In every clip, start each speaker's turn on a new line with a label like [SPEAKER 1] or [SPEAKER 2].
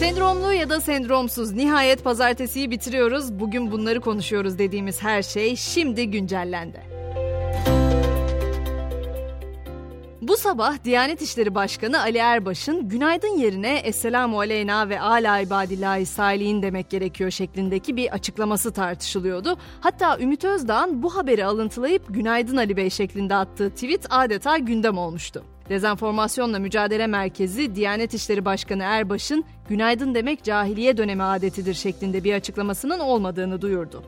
[SPEAKER 1] Sendromlu ya da sendromsuz nihayet pazartesiyi bitiriyoruz. Bugün bunları konuşuyoruz dediğimiz her şey şimdi güncellendi. Bu sabah Diyanet İşleri Başkanı Ali Erbaş'ın günaydın yerine Esselamu Aleyna ve Ala İbadillahi Salihin demek gerekiyor şeklindeki bir açıklaması tartışılıyordu. Hatta Ümit Özdağ'ın bu haberi alıntılayıp günaydın Ali Bey şeklinde attığı tweet adeta gündem olmuştu. Dezenformasyonla Mücadele Merkezi Diyanet İşleri Başkanı Erbaş'ın günaydın demek cahiliye dönemi adetidir şeklinde bir açıklamasının olmadığını duyurdu.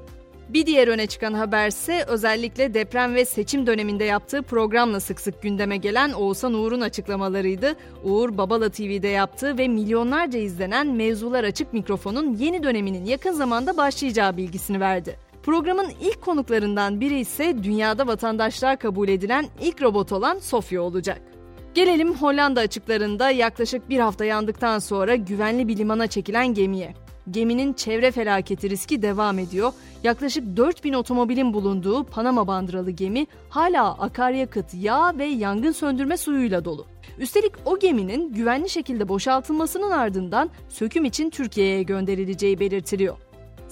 [SPEAKER 1] Bir diğer öne çıkan haberse özellikle deprem ve seçim döneminde yaptığı programla sık sık gündeme gelen Oğuzhan Uğur'un açıklamalarıydı. Uğur Babala TV'de yaptığı ve milyonlarca izlenen Mevzular Açık Mikrofon'un yeni döneminin yakın zamanda başlayacağı bilgisini verdi. Programın ilk konuklarından biri ise dünyada vatandaşlar kabul edilen ilk robot olan Sofya olacak. Gelelim Hollanda açıklarında yaklaşık bir hafta yandıktan sonra güvenli bir limana çekilen gemiye. Geminin çevre felaketi riski devam ediyor. Yaklaşık 4000 otomobilin bulunduğu Panama bandıralı gemi hala akaryakıt, yağ ve yangın söndürme suyuyla dolu. Üstelik o geminin güvenli şekilde boşaltılmasının ardından söküm için Türkiye'ye gönderileceği belirtiliyor.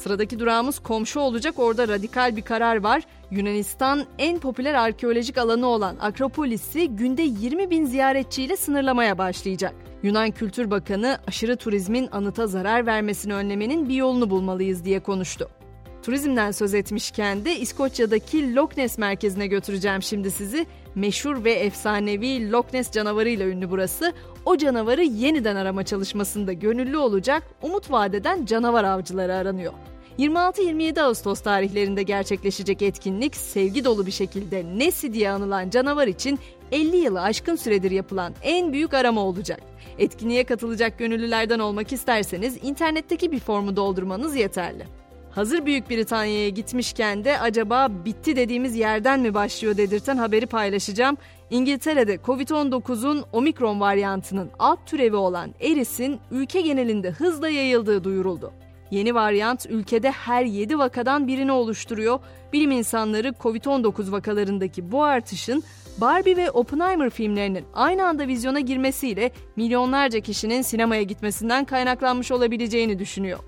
[SPEAKER 1] Sıradaki durağımız komşu olacak. Orada radikal bir karar var. Yunanistan en popüler arkeolojik alanı olan Akropolis'i günde 20 bin ziyaretçiyle sınırlamaya başlayacak. Yunan Kültür Bakanı aşırı turizmin anıta zarar vermesini önlemenin bir yolunu bulmalıyız diye konuştu. Turizmden söz etmişken de İskoçya'daki Loch Ness merkezine götüreceğim şimdi sizi. Meşhur ve efsanevi Loch Ness canavarıyla ünlü burası. O canavarı yeniden arama çalışmasında gönüllü olacak, umut vadeden canavar avcıları aranıyor. 26-27 Ağustos tarihlerinde gerçekleşecek etkinlik sevgi dolu bir şekilde Nessie diye anılan canavar için 50 yılı aşkın süredir yapılan en büyük arama olacak. Etkinliğe katılacak gönüllülerden olmak isterseniz internetteki bir formu doldurmanız yeterli. Hazır Büyük Britanya'ya gitmişken de acaba bitti dediğimiz yerden mi başlıyor dedirten haberi paylaşacağım. İngiltere'de Covid-19'un omikron varyantının alt türevi olan Eris'in ülke genelinde hızla yayıldığı duyuruldu. Yeni varyant ülkede her 7 vakadan birini oluşturuyor. Bilim insanları Covid-19 vakalarındaki bu artışın Barbie ve Oppenheimer filmlerinin aynı anda vizyona girmesiyle milyonlarca kişinin sinemaya gitmesinden kaynaklanmış olabileceğini düşünüyor.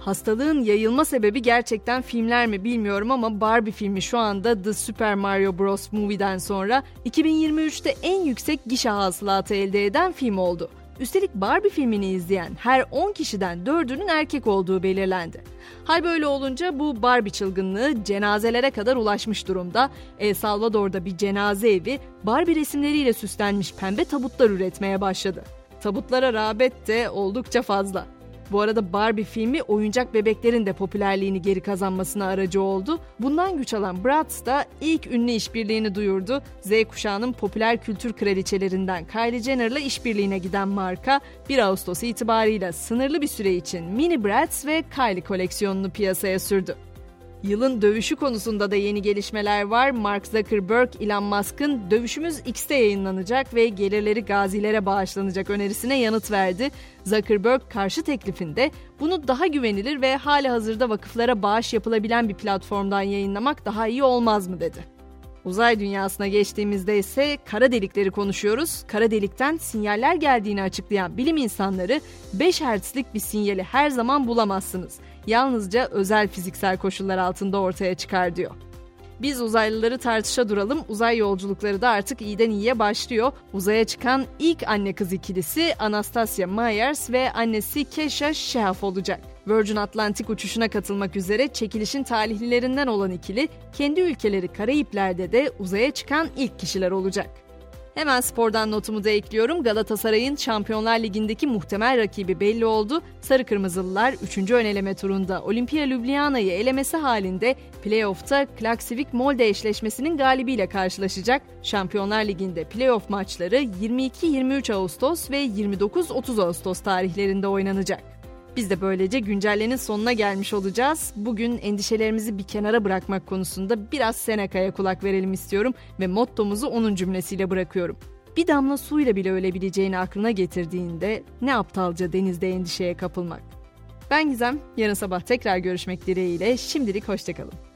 [SPEAKER 1] Hastalığın yayılma sebebi gerçekten filmler mi bilmiyorum ama Barbie filmi şu anda The Super Mario Bros. Movie'den sonra 2023'te en yüksek gişe hasılatı elde eden film oldu. Üstelik Barbie filmini izleyen her 10 kişiden 4'ünün erkek olduğu belirlendi. Hal böyle olunca bu Barbie çılgınlığı cenazelere kadar ulaşmış durumda. El Salvador'da bir cenaze evi Barbie resimleriyle süslenmiş pembe tabutlar üretmeye başladı. Tabutlara rağbet de oldukça fazla. Bu arada Barbie filmi oyuncak bebeklerin de popülerliğini geri kazanmasına aracı oldu. Bundan güç alan Bratz da ilk ünlü işbirliğini duyurdu. Z kuşağının popüler kültür kraliçelerinden Kylie Jenner'la işbirliğine giden marka 1 Ağustos itibarıyla sınırlı bir süre için Mini Bratz ve Kylie koleksiyonunu piyasaya sürdü. Yılın dövüşü konusunda da yeni gelişmeler var. Mark Zuckerberg, Elon Musk'ın Dövüşümüz X'te yayınlanacak ve gelirleri gazilere bağışlanacak önerisine yanıt verdi. Zuckerberg karşı teklifinde bunu daha güvenilir ve hali hazırda vakıflara bağış yapılabilen bir platformdan yayınlamak daha iyi olmaz mı dedi. Uzay dünyasına geçtiğimizde ise kara delikleri konuşuyoruz. Kara delikten sinyaller geldiğini açıklayan bilim insanları 5 Hz'lik bir sinyali her zaman bulamazsınız. Yalnızca özel fiziksel koşullar altında ortaya çıkar diyor. Biz uzaylıları tartışa duralım. Uzay yolculukları da artık iyiden iyiye başlıyor. Uzaya çıkan ilk anne kız ikilisi Anastasia Myers ve annesi Kesha Shehaf olacak. Virgin Atlantic uçuşuna katılmak üzere çekilişin talihlilerinden olan ikili kendi ülkeleri Karayipler'de de uzaya çıkan ilk kişiler olacak. Hemen spordan notumu da ekliyorum. Galatasaray'ın Şampiyonlar Ligi'ndeki muhtemel rakibi belli oldu. Sarı Kırmızılılar 3. öneleme turunda Olimpia Ljubljana'yı elemesi halinde playoff'ta Klaksivik Molde eşleşmesinin galibiyle karşılaşacak. Şampiyonlar Ligi'nde playoff maçları 22-23 Ağustos ve 29-30 Ağustos tarihlerinde oynanacak. Biz de böylece güncellenin sonuna gelmiş olacağız. Bugün endişelerimizi bir kenara bırakmak konusunda biraz Seneca'ya kulak verelim istiyorum ve mottomuzu onun cümlesiyle bırakıyorum. Bir damla suyla bile ölebileceğini aklına getirdiğinde ne aptalca denizde endişeye kapılmak. Ben Gizem, yarın sabah tekrar görüşmek dileğiyle şimdilik hoşçakalın.